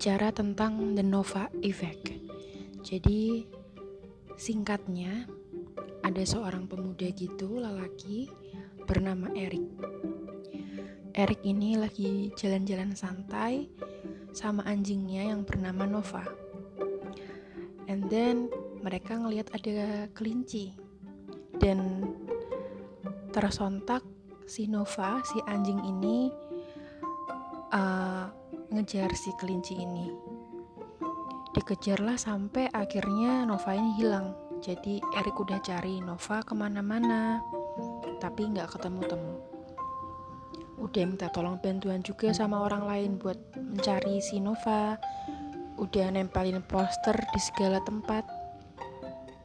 bicara tentang the Nova Effect. Jadi singkatnya ada seorang pemuda gitu lelaki bernama Eric. Eric ini lagi jalan-jalan santai sama anjingnya yang bernama Nova. And then mereka ngelihat ada kelinci dan tersontak si Nova, si anjing ini uh, ngejar si kelinci ini. Dikejarlah sampai akhirnya Nova ini hilang. Jadi Erik udah cari Nova ke mana-mana, tapi nggak ketemu-temu. Udah minta tolong bantuan juga sama orang lain buat mencari si Nova. Udah nempelin poster di segala tempat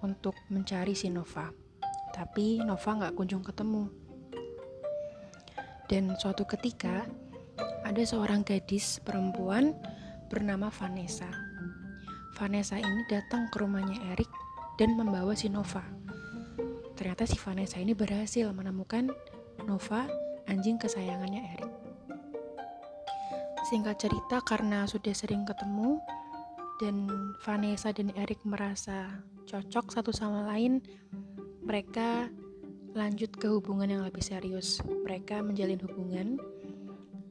untuk mencari si Nova. Tapi Nova nggak kunjung ketemu. Dan suatu ketika ada seorang gadis perempuan bernama Vanessa. Vanessa ini datang ke rumahnya Eric dan membawa si Nova. Ternyata si Vanessa ini berhasil menemukan Nova, anjing kesayangannya Eric. Singkat cerita karena sudah sering ketemu dan Vanessa dan Eric merasa cocok satu sama lain, mereka lanjut ke hubungan yang lebih serius. Mereka menjalin hubungan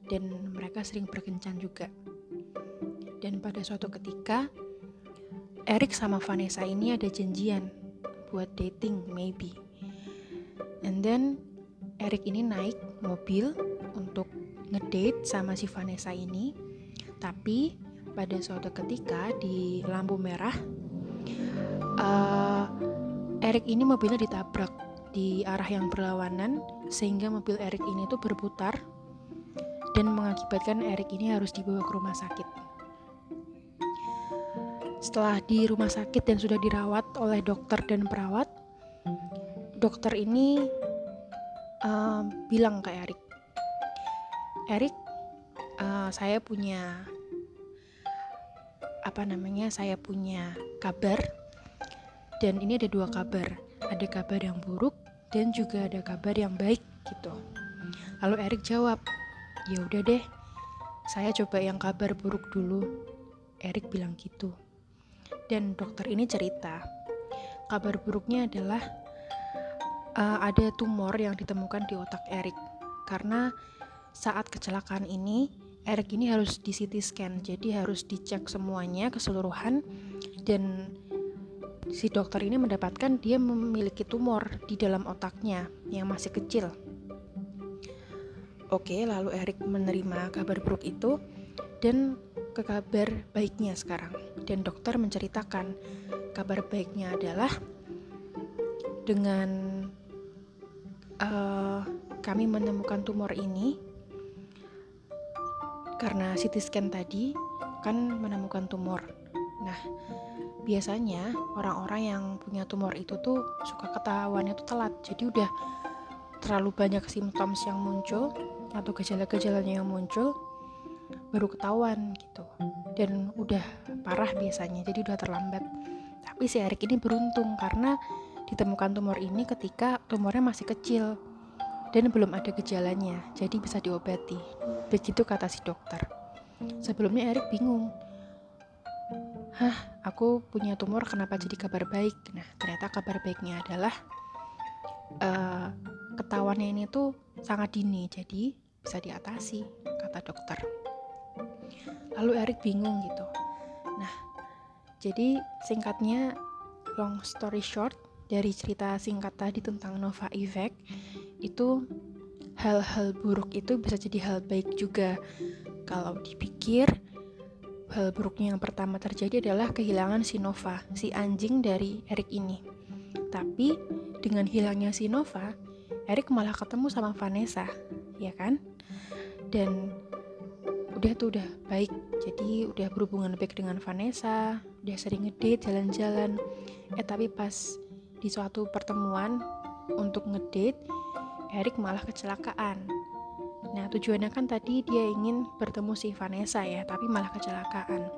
dan mereka sering berkencan juga. Dan pada suatu ketika, Eric sama Vanessa ini ada janjian buat dating maybe. And then Eric ini naik mobil untuk ngedate sama si Vanessa ini. Tapi pada suatu ketika di lampu merah, uh, Eric ini mobilnya ditabrak di arah yang berlawanan sehingga mobil Eric ini tuh berputar dan mengakibatkan Erik ini harus dibawa ke rumah sakit. Setelah di rumah sakit dan sudah dirawat oleh dokter dan perawat, dokter ini uh, bilang ke Erik, Erik, uh, saya punya apa namanya? Saya punya kabar dan ini ada dua kabar, ada kabar yang buruk dan juga ada kabar yang baik gitu. Lalu Erik jawab, Ya udah deh, saya coba yang kabar buruk dulu. Erik bilang gitu. Dan dokter ini cerita, kabar buruknya adalah uh, ada tumor yang ditemukan di otak Erik. Karena saat kecelakaan ini, Erik ini harus di CT scan, jadi harus dicek semuanya keseluruhan dan si dokter ini mendapatkan dia memiliki tumor di dalam otaknya yang masih kecil Oke, lalu Erik menerima kabar buruk itu dan ke kabar baiknya sekarang. Dan dokter menceritakan kabar baiknya adalah dengan uh, kami menemukan tumor ini karena CT scan tadi kan menemukan tumor. Nah, biasanya orang-orang yang punya tumor itu tuh suka ketahuannya tuh telat. Jadi udah terlalu banyak simptom yang muncul atau gejala-gejalanya yang muncul baru ketahuan gitu. Dan udah parah biasanya jadi udah terlambat. Tapi si Erik ini beruntung karena ditemukan tumor ini ketika tumornya masih kecil dan belum ada gejalanya jadi bisa diobati. Begitu kata si dokter. Sebelumnya Erik bingung hah aku punya tumor kenapa jadi kabar baik? Nah ternyata kabar baiknya adalah uh, ketahuannya ini tuh sangat dini jadi bisa diatasi, kata dokter. Lalu Erik bingung gitu. Nah, jadi singkatnya long story short dari cerita singkat tadi tentang Nova Effect itu hal-hal buruk itu bisa jadi hal baik juga kalau dipikir hal buruknya yang pertama terjadi adalah kehilangan si Nova, si anjing dari Erik ini. Tapi dengan hilangnya si Nova, Erik malah ketemu sama Vanessa, ya kan? dan udah tuh udah baik jadi udah berhubungan baik dengan Vanessa udah sering ngedate jalan-jalan. Eh tapi pas di suatu pertemuan untuk ngedate Erik malah kecelakaan. Nah tujuannya kan tadi dia ingin bertemu si Vanessa ya tapi malah kecelakaan.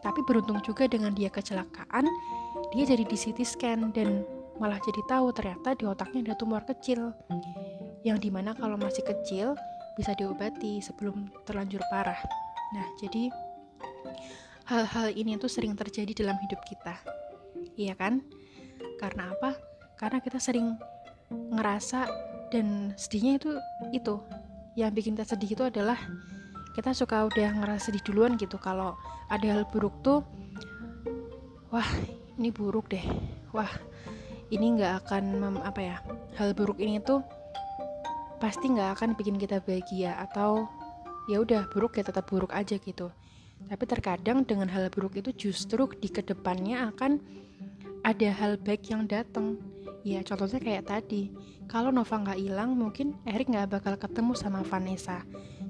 Tapi beruntung juga dengan dia kecelakaan dia jadi di CT scan dan malah jadi tahu ternyata di otaknya ada tumor kecil. Yang di mana kalau masih kecil bisa diobati sebelum terlanjur parah. Nah, jadi hal-hal ini tuh sering terjadi dalam hidup kita. Iya kan? Karena apa? Karena kita sering ngerasa dan sedihnya itu itu. Yang bikin kita sedih itu adalah kita suka udah ngerasa sedih duluan gitu. Kalau ada hal buruk tuh wah ini buruk deh. Wah ini nggak akan mem, apa ya hal buruk ini tuh pasti nggak akan bikin kita bahagia atau ya udah buruk ya tetap buruk aja gitu. Tapi terkadang dengan hal buruk itu justru di ke depannya akan ada hal baik yang datang ya contohnya kayak tadi kalau Nova nggak hilang mungkin Erik nggak bakal ketemu sama Vanessa.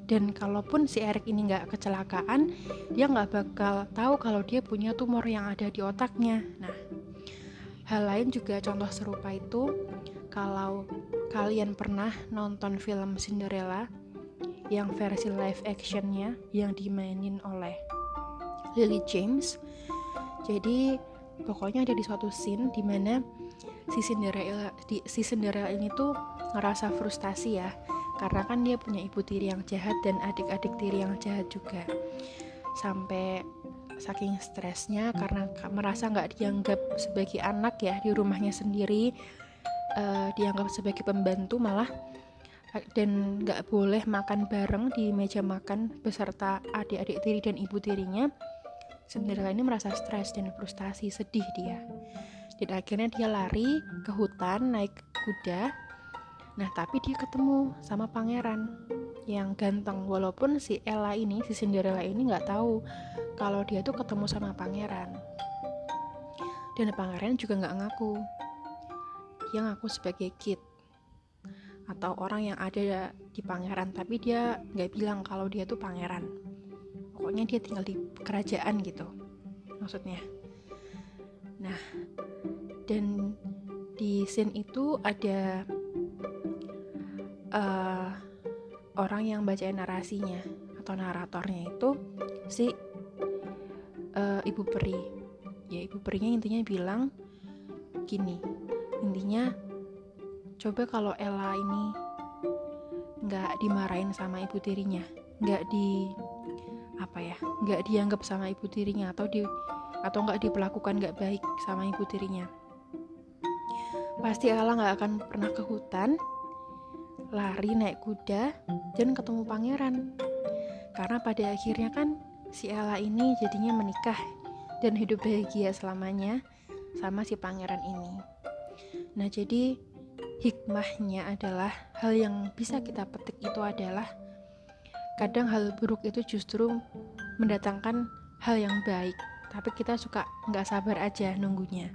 Dan kalaupun si Erik ini nggak kecelakaan dia nggak bakal tahu kalau dia punya tumor yang ada di otaknya. Nah hal lain juga contoh serupa itu kalau kalian pernah nonton film Cinderella yang versi live actionnya yang dimainin oleh Lily James. Jadi pokoknya ada di suatu scene di mana si Cinderella di, si Cinderella ini tuh ngerasa frustasi ya karena kan dia punya ibu tiri yang jahat dan adik-adik tiri yang jahat juga. Sampai saking stresnya karena merasa nggak dianggap sebagai anak ya di rumahnya sendiri uh, dianggap sebagai pembantu malah dan nggak boleh makan bareng di meja makan beserta adik-adik tiri dan ibu tirinya. Cinderella ini merasa stres dan frustasi sedih dia. Dan akhirnya dia lari ke hutan naik kuda. Nah tapi dia ketemu sama pangeran yang ganteng. Walaupun si Ella ini si Cinderella ini nggak tahu kalau dia tuh ketemu sama pangeran. Dan pangeran juga nggak ngaku. Dia ngaku sebagai kid. Atau orang yang ada di pangeran tapi dia nggak bilang kalau dia tuh pangeran. Pokoknya dia tinggal di kerajaan gitu maksudnya. Nah dan di scene itu ada uh, orang yang baca narasinya atau naratornya itu si uh, ibu peri. Ya ibu perinya intinya bilang gini intinya coba kalau Ella ini nggak dimarahin sama ibu tirinya nggak di apa ya nggak dianggap sama ibu tirinya atau di atau nggak diperlakukan nggak baik sama ibu tirinya pasti Ella nggak akan pernah ke hutan lari naik kuda dan ketemu pangeran. Karena pada akhirnya kan si Ella ini jadinya menikah dan hidup bahagia selamanya sama si pangeran ini. Nah jadi hikmahnya adalah hal yang bisa kita petik itu adalah kadang hal buruk itu justru mendatangkan hal yang baik tapi kita suka nggak sabar aja nunggunya.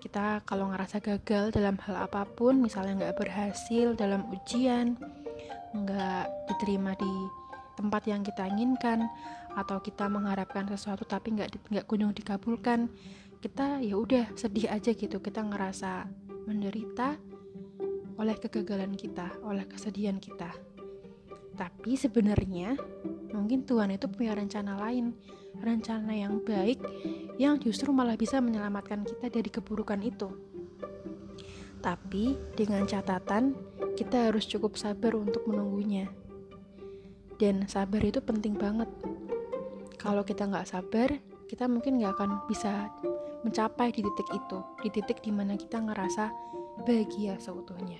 Kita kalau ngerasa gagal dalam hal apa pun misalnya nggak berhasil dalam ujian nggak diterima di tempat yang kita inginkan atau kita mengharapkan sesuatu tapi nggak nggak kunjung dikabulkan kita ya udah sedih aja gitu kita ngerasa menderita oleh kegagalan kita, oleh kesedihan kita. Tapi sebenarnya mungkin Tuhan itu punya rencana lain, rencana yang baik yang justru malah bisa menyelamatkan kita dari keburukan itu. Tapi dengan catatan kita harus cukup sabar untuk menunggunya. Dan sabar itu penting banget. Kalau kita nggak sabar, kita mungkin nggak akan bisa mencapai di titik itu, di titik di mana kita ngerasa bahagia seutuhnya.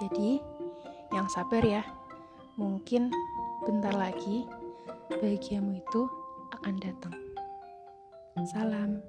Jadi, yang sabar ya. Mungkin bentar lagi bahagiamu itu akan datang. Salam.